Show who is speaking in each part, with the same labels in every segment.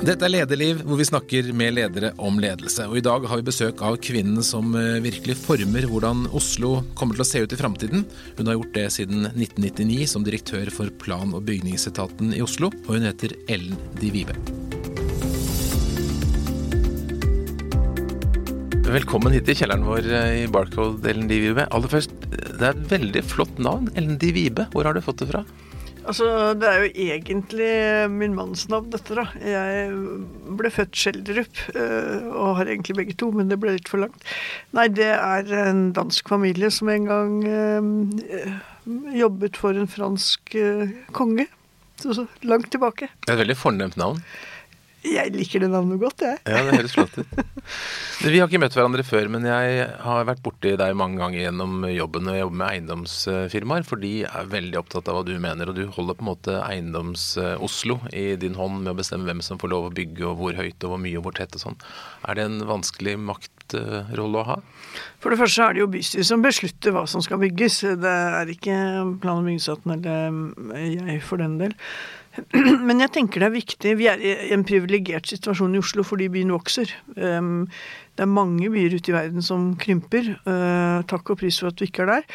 Speaker 1: Dette er Lederliv, hvor vi snakker med ledere om ledelse. Og I dag har vi besøk av kvinnen som eh, virkelig former hvordan Oslo kommer til å se ut i framtiden. Hun har gjort det siden 1999 som direktør for plan- og bygningsetaten i Oslo, og hun heter Ellen Di Vibe. Velkommen hit til kjelleren vår eh, i Barcode, Ellen Di Vibe. Aller først, det er et veldig flott navn, Ellen Di Vibe. Hvor har du fått det fra?
Speaker 2: Altså, Det er jo egentlig min manns navn, dette. da. Jeg ble født Skjelderup, øh, og har egentlig begge to, men det ble litt for langt. Nei, det er en dansk familie som en gang øh, jobbet for en fransk øh, konge. Så, så langt tilbake.
Speaker 1: Det er et veldig fornemt navn.
Speaker 2: Jeg liker det navnet godt, jeg.
Speaker 1: Ja, det høres flott ut. Vi har ikke møtt hverandre før, men jeg har vært borti deg mange ganger gjennom jobben. Og jobber med eiendomsfirmaer, for de er veldig opptatt av hva du mener. Og du holder på en måte Eiendoms-Oslo i din hånd med å bestemme hvem som får lov å bygge, og hvor høyt og hvor mye og hvor tett og sånn. Er det en vanskelig maktrolle å ha?
Speaker 2: For det første er det jo bystyret som beslutter hva som skal bygges. Det er ikke plan- og bygningsetaten eller jeg for den del. Men jeg tenker det er viktig. Vi er i en privilegert situasjon i Oslo fordi byen vokser. Um, det er mange byer ute i verden som krymper. Uh, takk og pris for at du ikke er der.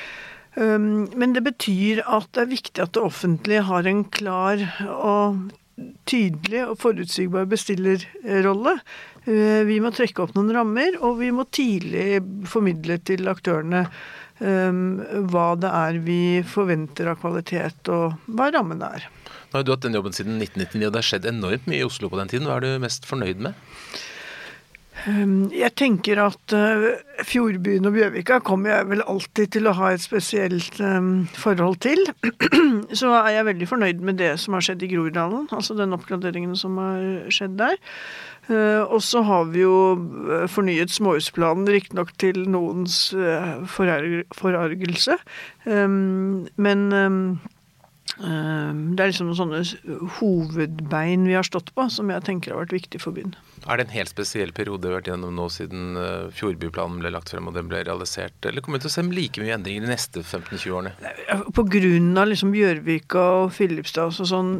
Speaker 2: Um, men det betyr at det er viktig at det offentlige har en klar og tydelig og forutsigbar bestillerrolle. Uh, vi må trekke opp noen rammer, og vi må tidlig formidle til aktørene um, hva det er vi forventer av kvalitet, og hva rammene er.
Speaker 1: Nå har du hatt den jobben siden 1999, og det har skjedd enormt mye i Oslo på den tiden. Hva er du mest fornøyd med?
Speaker 2: Jeg tenker at uh, Fjordbyen og Bjørvika kommer jeg vel alltid til å ha et spesielt um, forhold til. Så er jeg veldig fornøyd med det som har skjedd i Groruddalen, altså den oppgraderingen som har skjedd der. Uh, og så har vi jo fornyet småhusplanen, riktignok til noens forargelse. Um, men det er liksom noen sånne hovedbein vi har stått på, som jeg tenker har vært viktig for byen.
Speaker 1: Er det en helt spesiell periode vi har vært gjennom nå siden Fjordbyplanen ble lagt frem og den ble realisert, eller kommer vi til å se like mye endringer de neste 15-20 årene?
Speaker 2: På grunn av liksom Bjørvika og Filipstad og sånn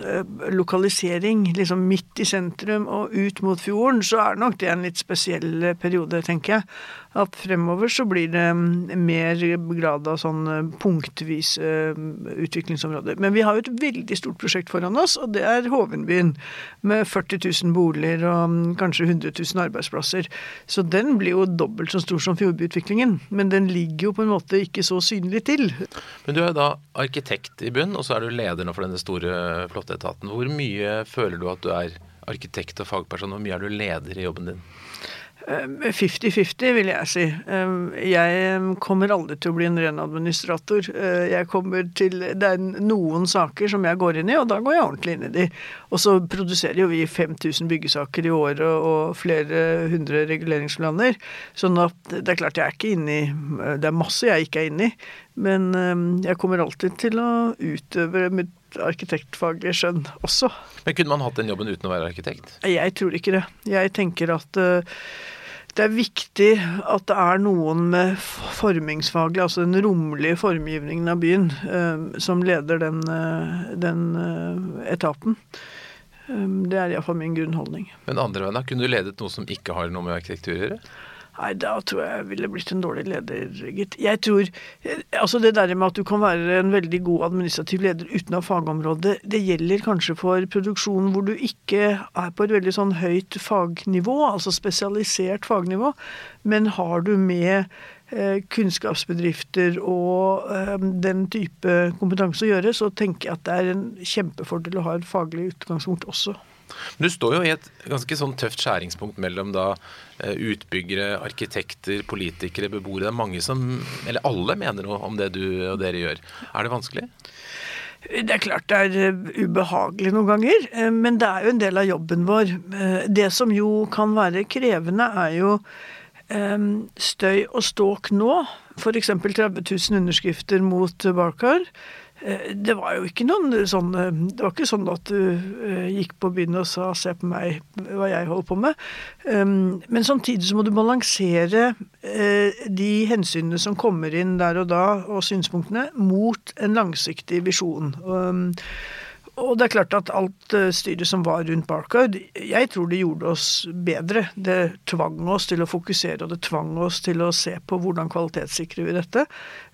Speaker 2: lokalisering, liksom midt i sentrum og ut mot fjorden, så er nok det en litt spesiell periode, tenker jeg. At fremover så blir det mer grad av sånn punktvis utviklingsområder. Men vi har jo et veldig stort prosjekt foran oss, og det er Hovenbyen. Med 40 000 boliger og kanskje 100 000 arbeidsplasser. Så den blir jo dobbelt så stor som Fjordbyutviklingen. Men den ligger jo på en måte ikke så synlig til.
Speaker 1: Men du er jo da arkitekt i bunn, og så er du leder nå for denne store, flotte etaten. Hvor mye føler du at du er arkitekt og fagperson, og hvor mye er du leder i jobben din?
Speaker 2: 50-50, vil jeg si. Jeg kommer aldri til å bli en ren administrator. Jeg kommer til, Det er noen saker som jeg går inn i, og da går jeg ordentlig inn i de. Og så produserer jo vi 5000 byggesaker i året og flere hundre reguleringsplaner. Sånn at det er klart jeg er ikke inne i Det er masse jeg ikke er inne i. Men jeg kommer alltid til å utøve mitt arkitektfaglige skjønn også.
Speaker 1: Men Kunne man hatt den jobben uten å være arkitekt?
Speaker 2: Jeg tror ikke det. Jeg tenker at uh, det er viktig at det er noen med formingsfaglig, altså den rommelige formgivningen av byen, uh, som leder den, uh, den etaten. Det er iallfall min grunnholdning.
Speaker 1: Men andre veien? Kunne du ledet noe som ikke har noe med arkitektur å gjøre?
Speaker 2: Nei, da tror jeg jeg ville blitt en dårlig leder, gitt. Jeg tror Altså det der med at du kan være en veldig god administrativ leder uten å ha fagområde, det gjelder kanskje for produksjonen hvor du ikke er på et veldig sånn høyt fagnivå, altså spesialisert fagnivå, men har du med eh, kunnskapsbedrifter og eh, den type kompetanse å gjøre, så tenker jeg at det er en kjempefordel å ha et faglig utgangspunkt også.
Speaker 1: Men du står jo i et ganske sånn tøft skjæringspunkt mellom da utbyggere, arkitekter, politikere, beboere. Det er mange som, eller alle, mener noe om det du og dere gjør. Er det vanskelig?
Speaker 2: Det er klart det er ubehagelig noen ganger, men det er jo en del av jobben vår. Det som jo kan være krevende, er jo støy og ståk nå. F.eks. 30 000 underskrifter mot Barkar. Det var jo ikke noen sånn Det var ikke sånn at du gikk på byen og sa 'se på meg, hva jeg holder på med'. Men samtidig så må du balansere de hensynene som kommer inn der og da, og synspunktene, mot en langsiktig visjon. Og det er klart at alt eh, styret som var rundt Barcard, jeg tror det gjorde oss bedre. Det tvang oss til å fokusere, og det tvang oss til å se på hvordan kvalitetssikrer vi dette.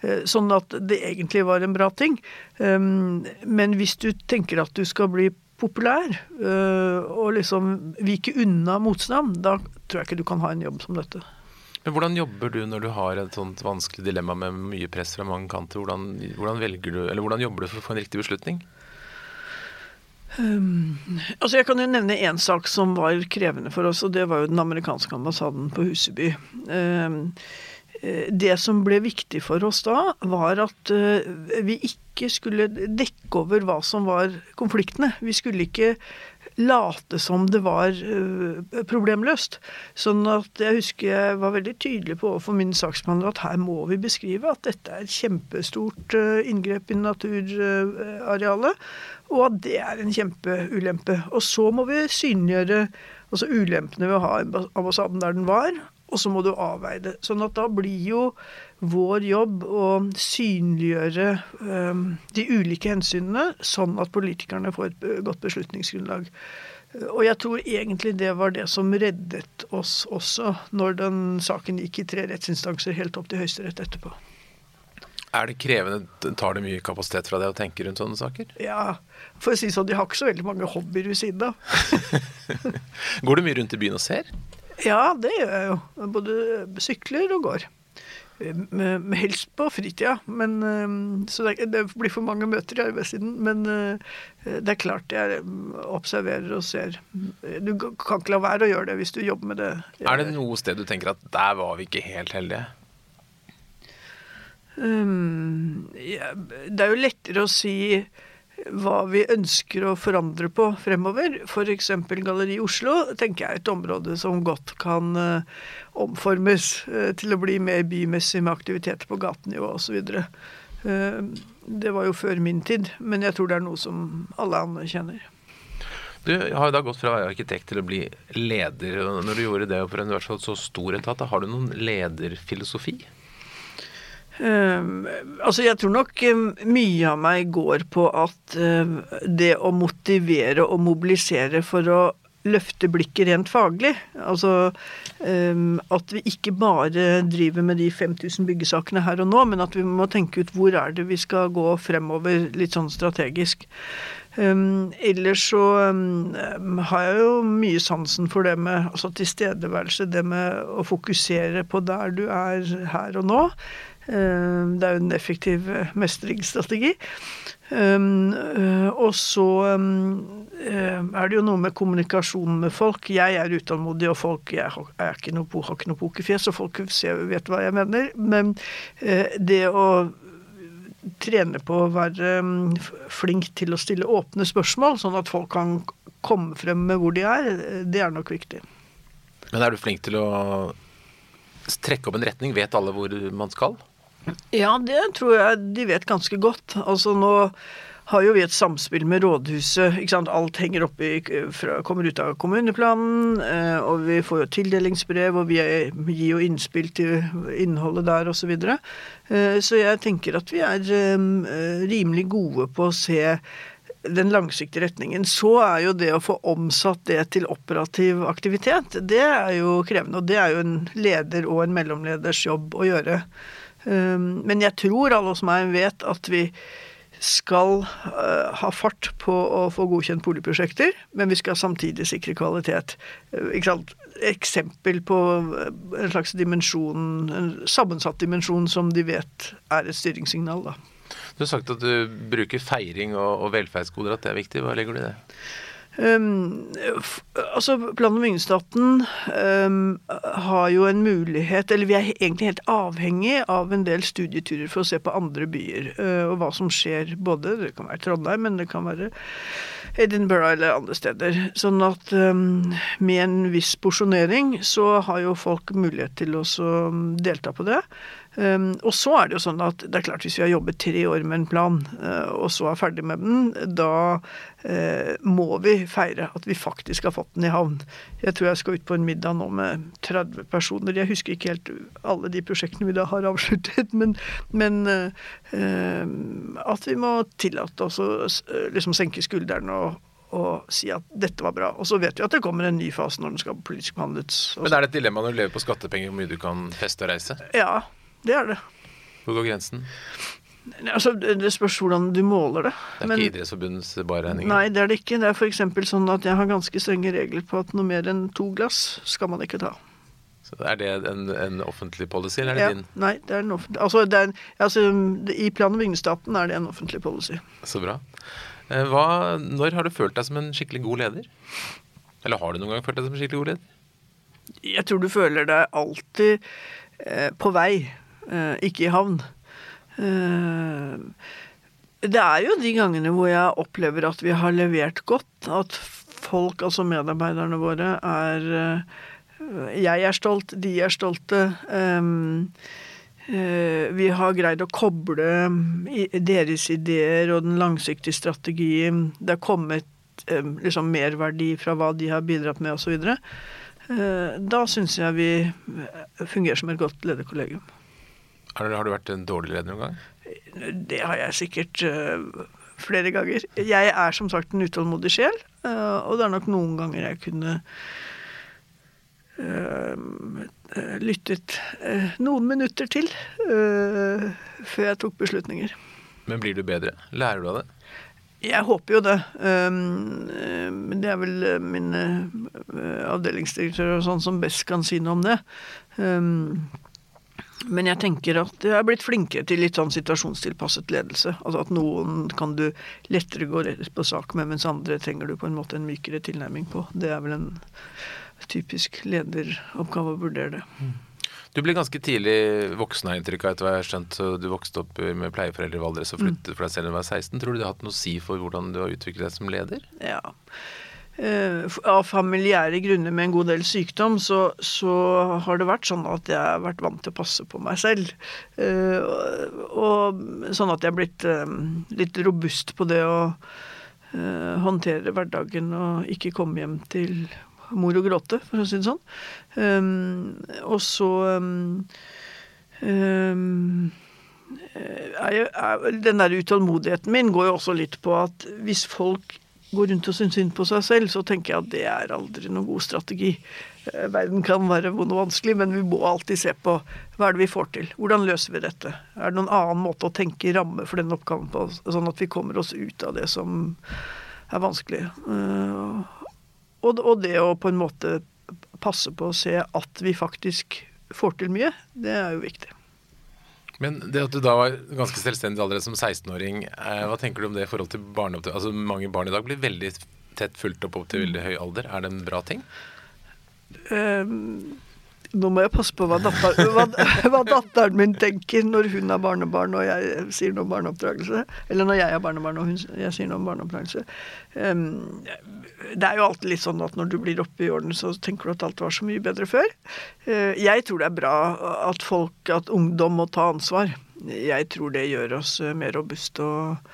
Speaker 2: Eh, sånn at det egentlig var en bra ting. Um, men hvis du tenker at du skal bli populær og liksom vike unna motstand, da tror jeg ikke du kan ha en jobb som dette.
Speaker 1: Men Hvordan jobber du når du har et sånt vanskelig dilemma med mye press fra mange kanter? Hvordan, hvordan, du, hvordan jobber du for å få en riktig beslutning?
Speaker 2: Um, altså Jeg kan jo nevne én sak som var krevende for oss, og det var jo den amerikanske ambassaden på Huseby. Um, det som ble viktig for oss da, var at uh, vi ikke skulle dekke over hva som var konfliktene. Vi skulle ikke late som det var uh, problemløst. Sånn at jeg husker jeg var veldig tydelig på overfor min saksbehandler at her må vi beskrive at dette er et kjempestort uh, inngrep i naturarealet og at det er en kjempeulempe. Og så må vi synliggjøre altså ulempene ved å ha ambassaden der den var, og så må du avveie det. Sånn at da blir jo vår jobb å synliggjøre um, de ulike hensynene, sånn at politikerne får et godt beslutningsgrunnlag. Og jeg tror egentlig det var det som reddet oss også, når den saken gikk i tre rettsinstanser helt opp til Høyesterett etterpå.
Speaker 1: Er det krevende? Tar det mye kapasitet fra deg å tenke rundt sånne saker?
Speaker 2: Ja, for å si sånn, de har ikke så veldig mange hobbyer ved siden av.
Speaker 1: går du mye rundt i byen og ser?
Speaker 2: Ja, det gjør jeg jo. Både sykler og går. Helst på fritida, men så det, det, blir for mange møter i arbeidstiden. Men det er klart jeg observerer og ser. Du kan ikke la være å gjøre det hvis du jobber med det.
Speaker 1: Er det noe sted du tenker at der var vi ikke helt heldige?
Speaker 2: Um, ja, det er jo lettere å si hva vi ønsker å forandre på fremover. F.eks. Galleri Oslo tenker jeg er et område som godt kan uh, omformes uh, til å bli mer bymessig med aktiviteter på gatenivå osv. Uh, det var jo før min tid, men jeg tror det er noe som alle andre kjenner.
Speaker 1: Du har jo da gått fra å være arkitekt til å bli leder. og Når du gjorde det for en så stor etat, har du noen lederfilosofi?
Speaker 2: Uh, altså Jeg tror nok um, mye av meg går på at um, det å motivere og mobilisere for å løfte blikket rent faglig. Altså at vi ikke bare driver med de 5000 byggesakene her og nå, men at vi må tenke ut hvor er det vi skal gå fremover litt sånn strategisk. Um, ellers så um, har jeg jo mye sansen for det med altså tilstedeværelse, det med å fokusere på der du er her og nå. Eh, det er jo en effektiv eh, mestringsstrategi. Um, uh, og så uh, er det jo noe med kommunikasjon med folk. Jeg er utålmodig, og folk jeg har, ikke noe, har ikke noe pokerfjes, og folk vet hva jeg mener. Men det å trene på å være um, flink til å stille åpne spørsmål, sånn at folk kan komme frem med hvor de er, det er nok viktig.
Speaker 1: Men er du flink til å trekke opp en retning? Vet alle hvor man skal?
Speaker 2: Ja, det tror jeg de vet ganske godt. Altså nå har jo vi et samspill med rådhuset. ikke sant? Alt henger oppi, kommer ut av kommuneplanen, eh, og vi får jo tildelingsbrev, og vi gir jo innspill til innholdet der osv. Så, videre. Eh, så jeg tenker at vi er eh, rimelig gode på å se den langsiktige retningen. Så er jo det å få omsatt det til operativ aktivitet, det er jo krevende. Og det er jo en leder og en mellomleders jobb å gjøre. Ehm, men jeg tror alle hos meg vet at vi skal uh, ha fart på å få godkjent boligprosjekter, men vi skal samtidig sikre kvalitet. Ikke sant? Eksempel på uh, en slags dimensjon, en sammensatt dimensjon som de vet er et styringssignal. Da.
Speaker 1: Du har sagt at du bruker feiring og velferdsgoder, at det er viktig. Hva legger du i det?
Speaker 2: Um, altså, Plan- og bygningsstaten um, har jo en mulighet Eller vi er egentlig helt avhengig av en del studieturer for å se på andre byer. Uh, og hva som skjer både Det kan være Trondheim, men det kan være Edinburgh eller andre steder. Sånn at um, med en viss porsjonering så har jo folk mulighet til å delta på det. Um, og så er det jo sånn at det er klart hvis vi har jobbet tre år med en plan, uh, og så er ferdig med den, da uh, må vi feire at vi faktisk har fått den i havn. Jeg tror jeg skal ut på en middag nå med 30 personer. Jeg husker ikke helt alle de prosjektene vi da har avsluttet, men, men uh, at vi må tillate oss å liksom senke skuldrene og og si at dette var bra. Og så vet vi at det kommer en ny fase når den skal politisk behandles.
Speaker 1: Men er det et dilemma når du lever på skattepenger hvor mye du kan feste og reise?
Speaker 2: Ja, det er det.
Speaker 1: Hvor går grensen?
Speaker 2: Altså, Det spørs hvordan du måler det.
Speaker 1: Det er Men, ikke Idrettsforbundets bareregninger?
Speaker 2: Nei, det er det ikke. Det er f.eks. sånn at jeg har ganske strenge regler på at noe mer enn to glass skal man ikke ta.
Speaker 1: Så Er det en, en offentlig policy, eller er det ja, din?
Speaker 2: Nei, det er en offentlig altså, er, altså, I plan- og bygningsstaten er det en offentlig policy.
Speaker 1: Så bra. Eh, hva, når har du følt deg som en skikkelig god leder? Eller har du noen gang følt deg som en skikkelig god leder?
Speaker 2: Jeg tror du føler deg alltid eh, på vei ikke i havn. Eh, det er jo de gangene hvor jeg opplever at vi har levert godt. At folk, altså medarbeiderne våre, er eh, Jeg er stolt, de er stolte. Vi har greid å koble deres ideer og den langsiktige strategien. Det er kommet liksom merverdi fra hva de har bidratt med osv. Da syns jeg vi fungerer som et godt lederkollegium.
Speaker 1: Har du vært en dårlig leder noen gang?
Speaker 2: Det har jeg sikkert uh, flere ganger. Jeg er som sagt en utålmodig sjel, uh, og det er nok noen ganger jeg kunne uh, lyttet noen minutter til før jeg tok beslutninger.
Speaker 1: Men blir du bedre? Lærer du av det?
Speaker 2: Jeg håper jo det. Men det er vel min avdelingsdirektør og sånn som best kan si noe om det. Men jeg tenker at jeg er blitt flinkere til litt sånn situasjonstilpasset ledelse. Altså at noen kan du lettere gå på sak med, mens andre trenger du på en måte en mykere tilnærming på. Det er vel en typisk lederoppgave å vurdere det. Mm.
Speaker 1: Du ble ganske tidlig voksen, har inntrykk av etter hva jeg har skjønt. Du vokste opp med pleieforeldre i Valdres og flyttet mm. for deg selv da du var 16. Tror du det har hatt noe å si for hvordan du har utviklet deg som leder?
Speaker 2: Ja. Eh, av familiære grunner med en god del sykdom, så, så, har det vært sånn at jeg har vært vant til å passe på meg selv. Eh, og, sånn at jeg har blitt eh, litt robust på det å håndtere hverdagen og ikke komme hjem til mor og gråte, for å si det sånn. og så Den der utålmodigheten min går jo også litt på at hvis folk går rundt og syns synd på seg selv, så tenker jeg at det er aldri noen god strategi. Eh, verden kan være vond og vanskelig, men vi må alltid se på hva er det vi får til. Hvordan løser vi dette? Er det noen annen måte å tenke ramme for den oppgaven på, sånn at vi kommer oss ut av det som er vanskelig? Eh, og det å på en måte passe på å se at vi faktisk får til mye, det er jo viktig.
Speaker 1: Men det at du da var ganske selvstendig allerede som 16-åring, eh, hva tenker du om det i forhold til barneopptak? Altså Mange barn i dag blir veldig tett fulgt opp opp til veldig høy alder. Er det en bra ting?
Speaker 2: Um, nå må jeg passe på hva, datter, hva, hva, datteren min tenker når hun har barnebarn og jeg sier noe om barneoppdragelse. Eller når jeg har barnebarn og hun, jeg sier noe om barneoppdragelse. Um, det er jo alltid litt sånn at når du blir oppe i årene, så tenker du at alt var så mye bedre før. Uh, jeg tror det er bra at folk, at ungdom må ta ansvar. Jeg tror det gjør oss mer robuste og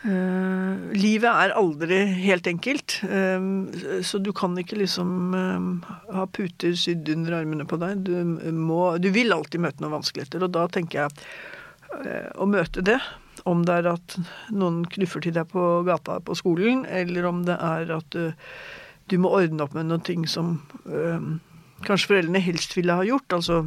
Speaker 2: Uh, livet er aldri helt enkelt, um, så du kan ikke liksom um, ha puter sydd under armene på deg. Du, må, du, vil alltid møte noen vanskeligheter, og da tenker jeg å møte det, om det er at noen knuffer til deg på gata på skolen, eller om det er at du, du må ordne opp med noen ting som kanskje foreldrene helst ville ha gjort. altså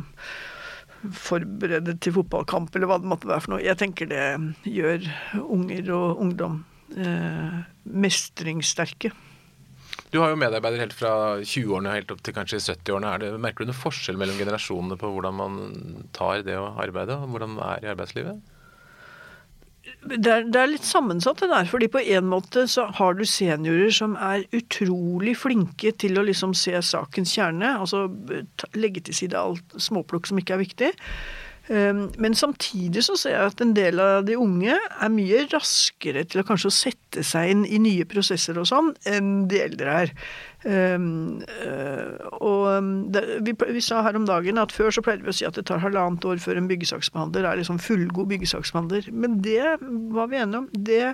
Speaker 2: forberede til fotballkamp, eller hva det måtte være for noe. Jeg tenker det gjør unger og ungdom eh, mestringssterke.
Speaker 1: Du har jo medarbeidere helt fra 20-årene helt opp til kanskje 70-årene. Merker du noen forskjell mellom generasjonene på hvordan man tar det å arbeide, og hvordan det er i arbeidslivet?
Speaker 2: Det er, det er, litt sammensatt det der. fordi på en måte så har du seniorer som er utrolig flinke til å liksom se sakens kjerne. Altså legge til side alt småplukk som ikke er viktig. Um, men samtidig så ser jeg at en del av de unge er mye raskere til å kanskje sette seg inn i nye prosesser og sånn, enn de eldre er. Um, uh, og um, vi, vi, sa her om dagen at før så pleide vi å si at det tar halvannet år før en byggesaksbehandler er liksom fullgod byggesaksbehandler. Men det var vi enige om. Det,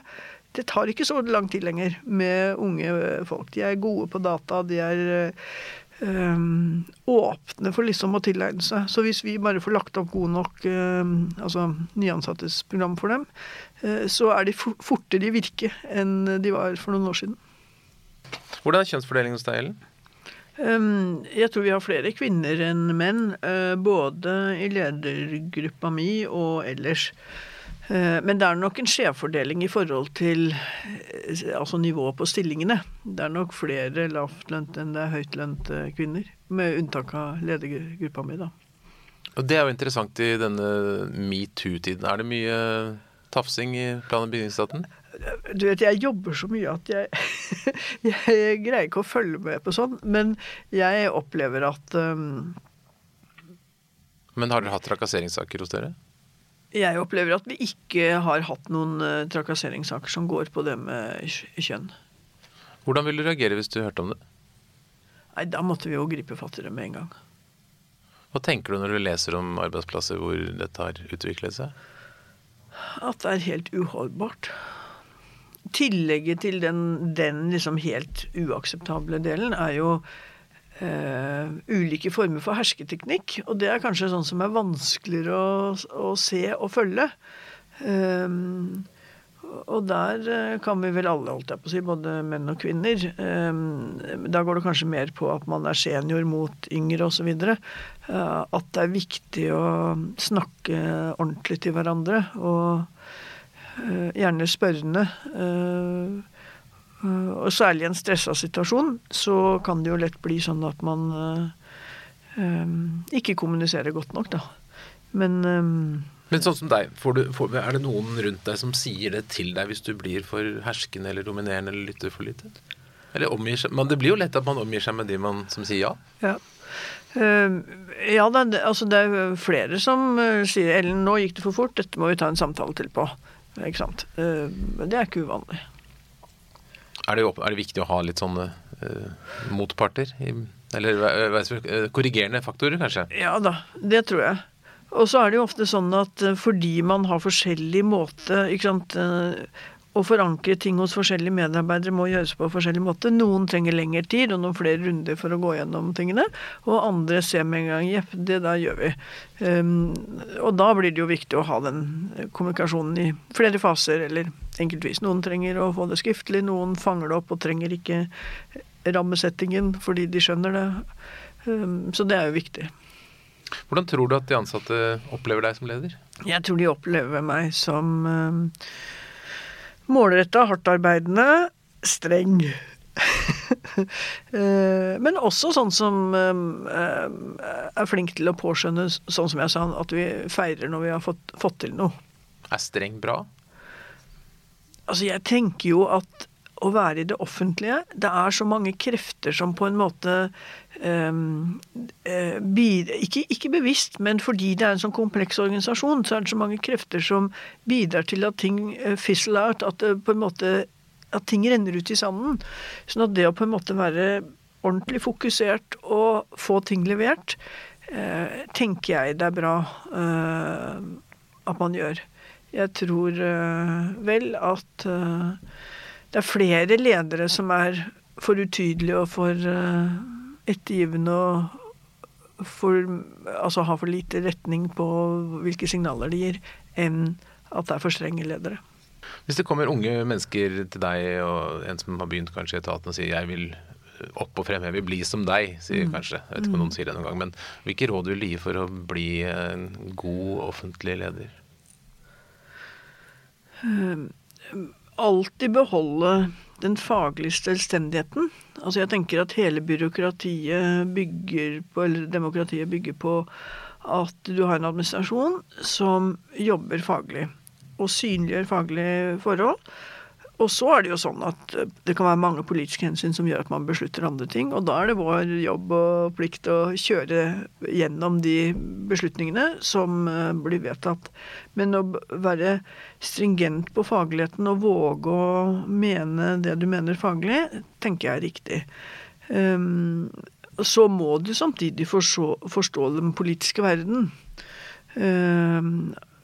Speaker 2: det, tar ikke så lang tid lenger med unge folk. De er gode på data. De er um, åpne for liksom å tilegne seg. Så hvis vi bare får lagt opp god nok altså nyansattes program for dem, uh, så er de fortere i virke enn de var for noen år siden.
Speaker 1: Hvordan er kjønnsfordelingen hos deg, Ellen?
Speaker 2: Um, jeg tror vi har flere kvinner enn menn, uh, både i ledergruppa mi og ellers. Uh, men det er nok en skjevfordeling i forhold til uh, altså nivået på stillingene. Det er nok flere lavtlønte enn det er høytlønte kvinner. Med unntak av ledergruppa mi, da.
Speaker 1: Og Det er jo interessant i denne metoo-tiden. Er det mye tafsing i plan- og bygningsstaten?
Speaker 2: Du vet, jeg jobber så mye at jeg, jeg greier ikke å følge med på sånn. Men jeg opplever at um,
Speaker 1: Men har dere hatt trakasseringssaker hos dere?
Speaker 2: Jeg opplever at vi ikke har hatt noen uh, trakasseringssaker som går på det med kjønn.
Speaker 1: Hvordan ville du reagere hvis du hørte om det?
Speaker 2: Nei, Da måtte vi jo gripe fatt i det med en gang.
Speaker 1: Hva tenker du når du leser om arbeidsplasser hvor dette har utviklet seg?
Speaker 2: At det er helt uholdbart tillegget til den, den liksom helt uakseptable delen er jo uh, ulike former for hersketeknikk. Og det er kanskje sånn som er vanskeligere å, å se og følge. Um, og der uh, kan vi vel alle, holdt jeg på å si, både menn og kvinner. Um, da går det kanskje mer på at man er senior mot yngre osv. Uh, at det er viktig å snakke ordentlig til hverandre. og uh, gjerne spørrende. Eh, og særlig i en stressa situasjon så kan det jo lett bli sånn at man eh, ikke kommuniserer godt nok, da. Men
Speaker 1: men sånn som deg, får du, får, er det noen rundt deg som sier det til deg hvis du blir for herskende eller dominerende eller lytter for lite? Eller omgir seg, men Det blir jo lett at man omgir seg med de man, som sier ja.
Speaker 2: Ja, uh, ja det, altså det er flere som uh, sier 'Ellen, nå gikk det for fort, dette må vi ta en samtale til på'. Ikke sant. Uh, men det er ikke uvanlig.
Speaker 1: Er det, er det viktig å ha litt sånne uh, motparter? Eller uh, korrigerende faktorer, kanskje?
Speaker 2: Ja da, det tror jeg. Og så er det jo ofte sånn at fordi man har forskjellig måte ikke sant, å forankre ting hos forskjellige medarbeidere må gjøres på forskjellig måte. Noen trenger lengre tid og noen flere runder for å gå gjennom tingene. Og andre ser med en gang jepp, det der gjør vi. Um, og da blir det jo viktig å ha den kommunikasjonen i flere faser eller enkeltvis. Noen trenger å få det skriftlig, noen fanger det opp og trenger ikke rammesettingen fordi de skjønner det. Um, så det er jo viktig.
Speaker 1: Hvordan tror du at de ansatte opplever deg som leder?
Speaker 2: Jeg tror de opplever meg som um, Målretta, hardtarbeidende, streng. Eh, men også sånn som eh, er flink til å påskjønne, sånn som jeg sa, at vi feirer når vi har fått, fått til noe.
Speaker 1: Er streng bra?
Speaker 2: Altså, jeg tenker jo at å være i det offentlige Det er så mange krefter som på en måte um, bidrar, ikke, ikke, bevisst, men fordi det er en sånn kompleks organisasjon, så er det så mange krefter som bidrar til at ting uh, fizzle out. At måte at ting renner ut i sanden. Sånn at det å på en måte være ordentlig fokusert og få ting levert, uh, tenker jeg det er bra uh, at man gjør. Jeg tror vel at det er flere ledere som er for utydelige og for uh, ettergivende og for, altså har for lite retning på hvilke signaler de gir, enn at det er for strenge ledere.
Speaker 1: Hvis det kommer unge mennesker til deg, og en som har begynt kanskje i etaten og sier 'jeg vil opp og frem, jeg vil bli som deg', sier mm. kanskje. Jeg vet ikke om noen mm. sier det noen gang. Men hvilke råd vil du gi for å bli en god offentlig leder?
Speaker 2: Um, alltid beholde den faglige selvstendigheten. Altså jeg tenker at hele byråkratiet bygger på, eller demokratiet bygger på at du har en administrasjon som jobber faglig og synliggjør faglige forhold. Og så er det jo sånn at eh, det kan være mange politiske hensyn som gjør at man beslutter andre ting, og da er det vår jobb og plikt å kjøre gjennom de beslutningene som eh, blir vedtatt. Men å være stringent på fagligheten og våge å mene det du mener faglig, tenker jeg er riktig. Um, så må du samtidig forstå, den politiske verden.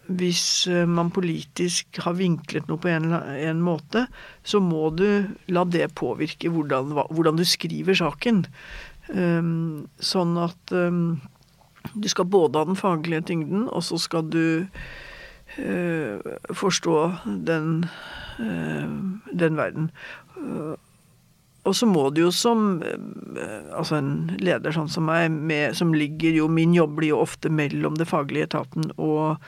Speaker 2: Hvis eh, man politisk har vinklet noe på en, en måte, så må du la det påvirke hvordan, hvordan du skriver saken. Um, sånn at um, du skal både ha den faglige tyngden, og så skal du uh, forstå den, uh, den verden. Uh, og så må du jo som altså en leder sånn som meg, med, som ligger jo Min jobb blir jo ofte mellom det faglige etaten og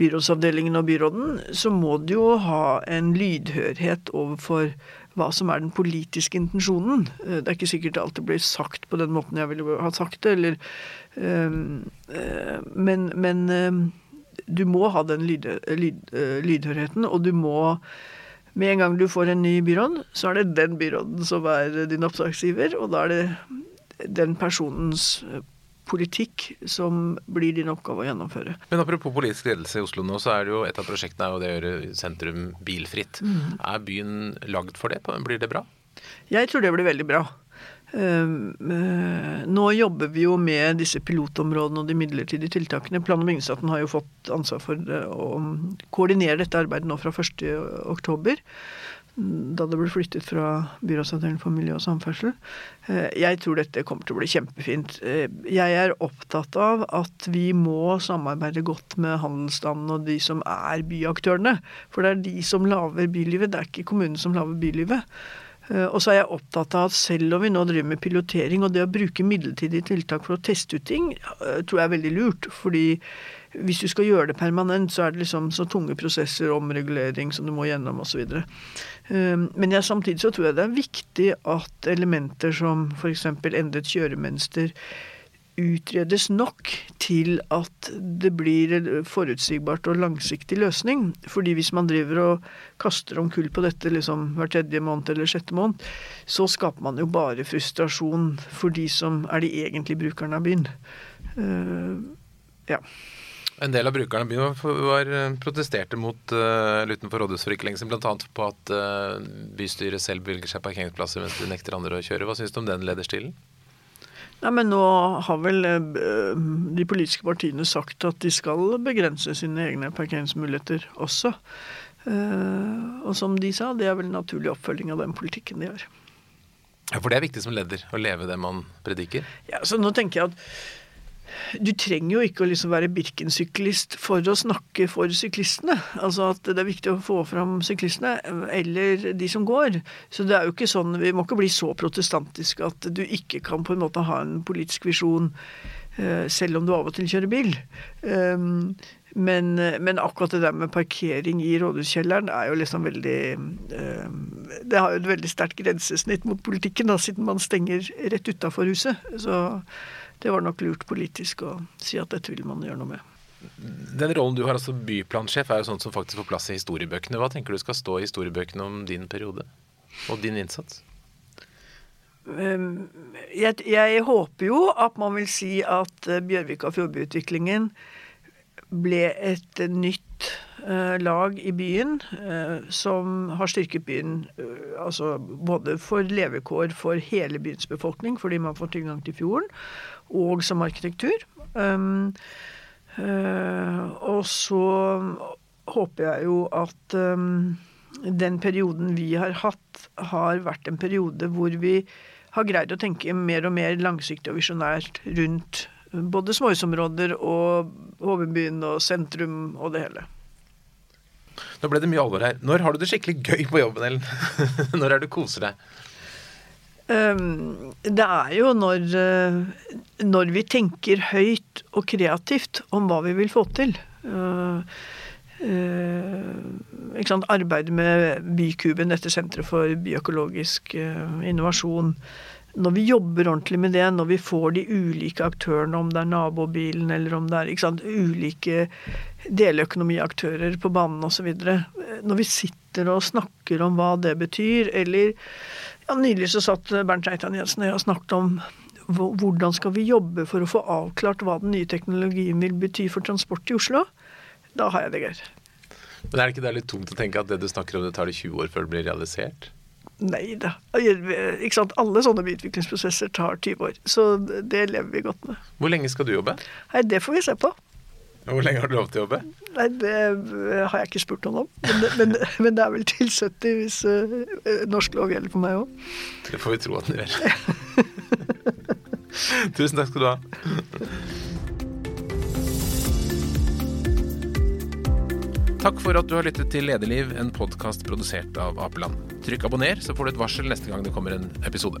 Speaker 2: byrådsavdelingen og byråden, så må du jo ha en lydhørhet overfor hva som er den politiske intensjonen. Eh, det er ikke sikkert det alltid blir sagt på den måten jeg ville ha sagt det, eller øh, Men, men øh, du må ha den lyd, lyd, lydhørheten, og du må med en gang du får en ny byråd, så er det den byråden som er din oppdragsgiver, og da er det den personens politikk som blir din oppgave å gjennomføre.
Speaker 1: Men apropos politisk ledelse i Oslo nå, så er det jo et av prosjektene er jo det å gjøre sentrum bilfritt. Mm. Er byen lagd for det? Blir det bra?
Speaker 2: Jeg tror det blir veldig bra. Ehm, eh, nå jobber vi jo med disse pilotområdene og de midlertidige tiltakene. Plan- og bygningsstaten har jo fått ansvar for å koordinere dette arbeidet nå fra 1.10 da det ble flyttet fra Byrådsavdelingen for miljø og samferdsel. Eh, jeg tror dette kommer til å bli kjempefint. Eh, jeg er opptatt av at vi må samarbeide godt med handelsstanden og de som er byaktørene. For det er de som lager bylivet, det er ikke kommunen som lager bylivet. Eh, og så er jeg opptatt av at selv om vi nå driver med pilotering, og det å bruke midlertidige tiltak for å teste ut ting, tror jeg er veldig lurt. fordi hvis du skal gjøre det permanent, så er det liksom så tunge prosesser, omregulering som du må gjennom osv. Um, men jeg, samtidig så tror jeg det er viktig at elementer som f.eks. endret kjøremønster utredes nok til at det blir en forutsigbart og langsiktig løsning. Fordi hvis man driver og kaster om kull på dette liksom hver tredje måned eller sjette måned, så skaper man jo bare frustrasjon for de som er de egentlige brukerne av byen. Uh, ja.
Speaker 1: En del av brukerne i byen eh, protesterte mot uh, utenfor rådhuset for ikke lenge siden, bl.a. på at uh, bystyret selv bevilger seg parkeringsplasser mens de nekter andre å kjøre. Hva syns du om den lederstilen?
Speaker 2: Ja, men Nå har vel de politiske partiene sagt at de skal begrense sine egne parkeringsmuligheter også. og som de sa, det er vel en naturlig oppfølging av den politikken de har.
Speaker 1: Ja, For det er viktig som leder, å leve det man prediker?
Speaker 2: Ja, så nå tenker jeg at du trenger jo ikke å liksom være Birken-syklist for å snakke for syklistene. Altså at det er viktig å få fram syklistene, eller de som går. Så det er jo ikke sånn, vi må ikke bli så protestantiske at du ikke kan på en måte ha en politisk visjon eh, selv om du av og til kjører bil. Ehm, men, men, akkurat det der med parkering i rådhuskjelleren er jo liksom veldig ehm, Det har jo et veldig sterkt grensesnitt mot politikken, da, siden man stenger rett utafor huset. Så det var nok lurt politisk å si at dette vil man gjøre noe med.
Speaker 1: Den rollen du har, altså byplansjef, er jo sånt som faktisk får plass i historiebøkene. Hva tenker du skal stå i historiebøkene om din periode og din innsats?
Speaker 2: Ehm, jeg, jeg håper jo at man vil si at Bjørvika og Fjordbyutviklingen ble et nytt lag i byen uh, som har styrket byen uh, altså både for levekår for hele byens befolkning, fordi man får tilgang til fjorden, og som arkitektur. Um, og så håper jeg jo at um, den perioden vi har hatt, har vært en periode hvor vi har greid å tenke mer og mer langsiktig og visjonært rundt både småhusområder og hovedbyen og sentrum og det hele.
Speaker 1: Nå ble det mye alvor her. Når har du det skikkelig gøy på jobben, Ellen? når er det du koser deg?
Speaker 2: Um, det er jo når, uh, når vi tenker høyt og kreativt om hva vi vil få til. Uh, uh, Arbeidet med Bykuben, dette senteret for bioøkologisk innovasjon. Når vi jobber ordentlig med det, når vi får de ulike aktørene, om det er nabobilen eller om det er sant, ulike deleøkonomiaktører på banen osv. Når vi sitter og snakker om hva det betyr, eller ja, Nylig så satt Bernt Reitan Jensen og jeg og snakket om hvordan skal vi jobbe for å få avklart hva den nye teknologien vil bety for transport i Oslo. Da har jeg det gøy.
Speaker 1: Men er det ikke det litt tungt å tenke at det du snakker om, det tar det 20 år før det blir realisert?
Speaker 2: Nei da. Ikke sant? Alle sånne byutviklingsprosesser tar 20 år. Så det lever vi godt med.
Speaker 1: Hvor lenge skal du jobbe?
Speaker 2: Nei, Det får vi se på.
Speaker 1: Hvor lenge har du lov til å jobbe?
Speaker 2: Nei, Det har jeg ikke spurt noen om. Men det, men, men det er vel til 70 hvis uh, norsk lov gjelder for meg òg.
Speaker 1: Det får vi tro at den gjør. Tusen takk skal du ha. Takk for at du har lyttet til Lederliv, en podkast produsert av Apeland. Trykk abonner, så får du et varsel neste gang det kommer en episode.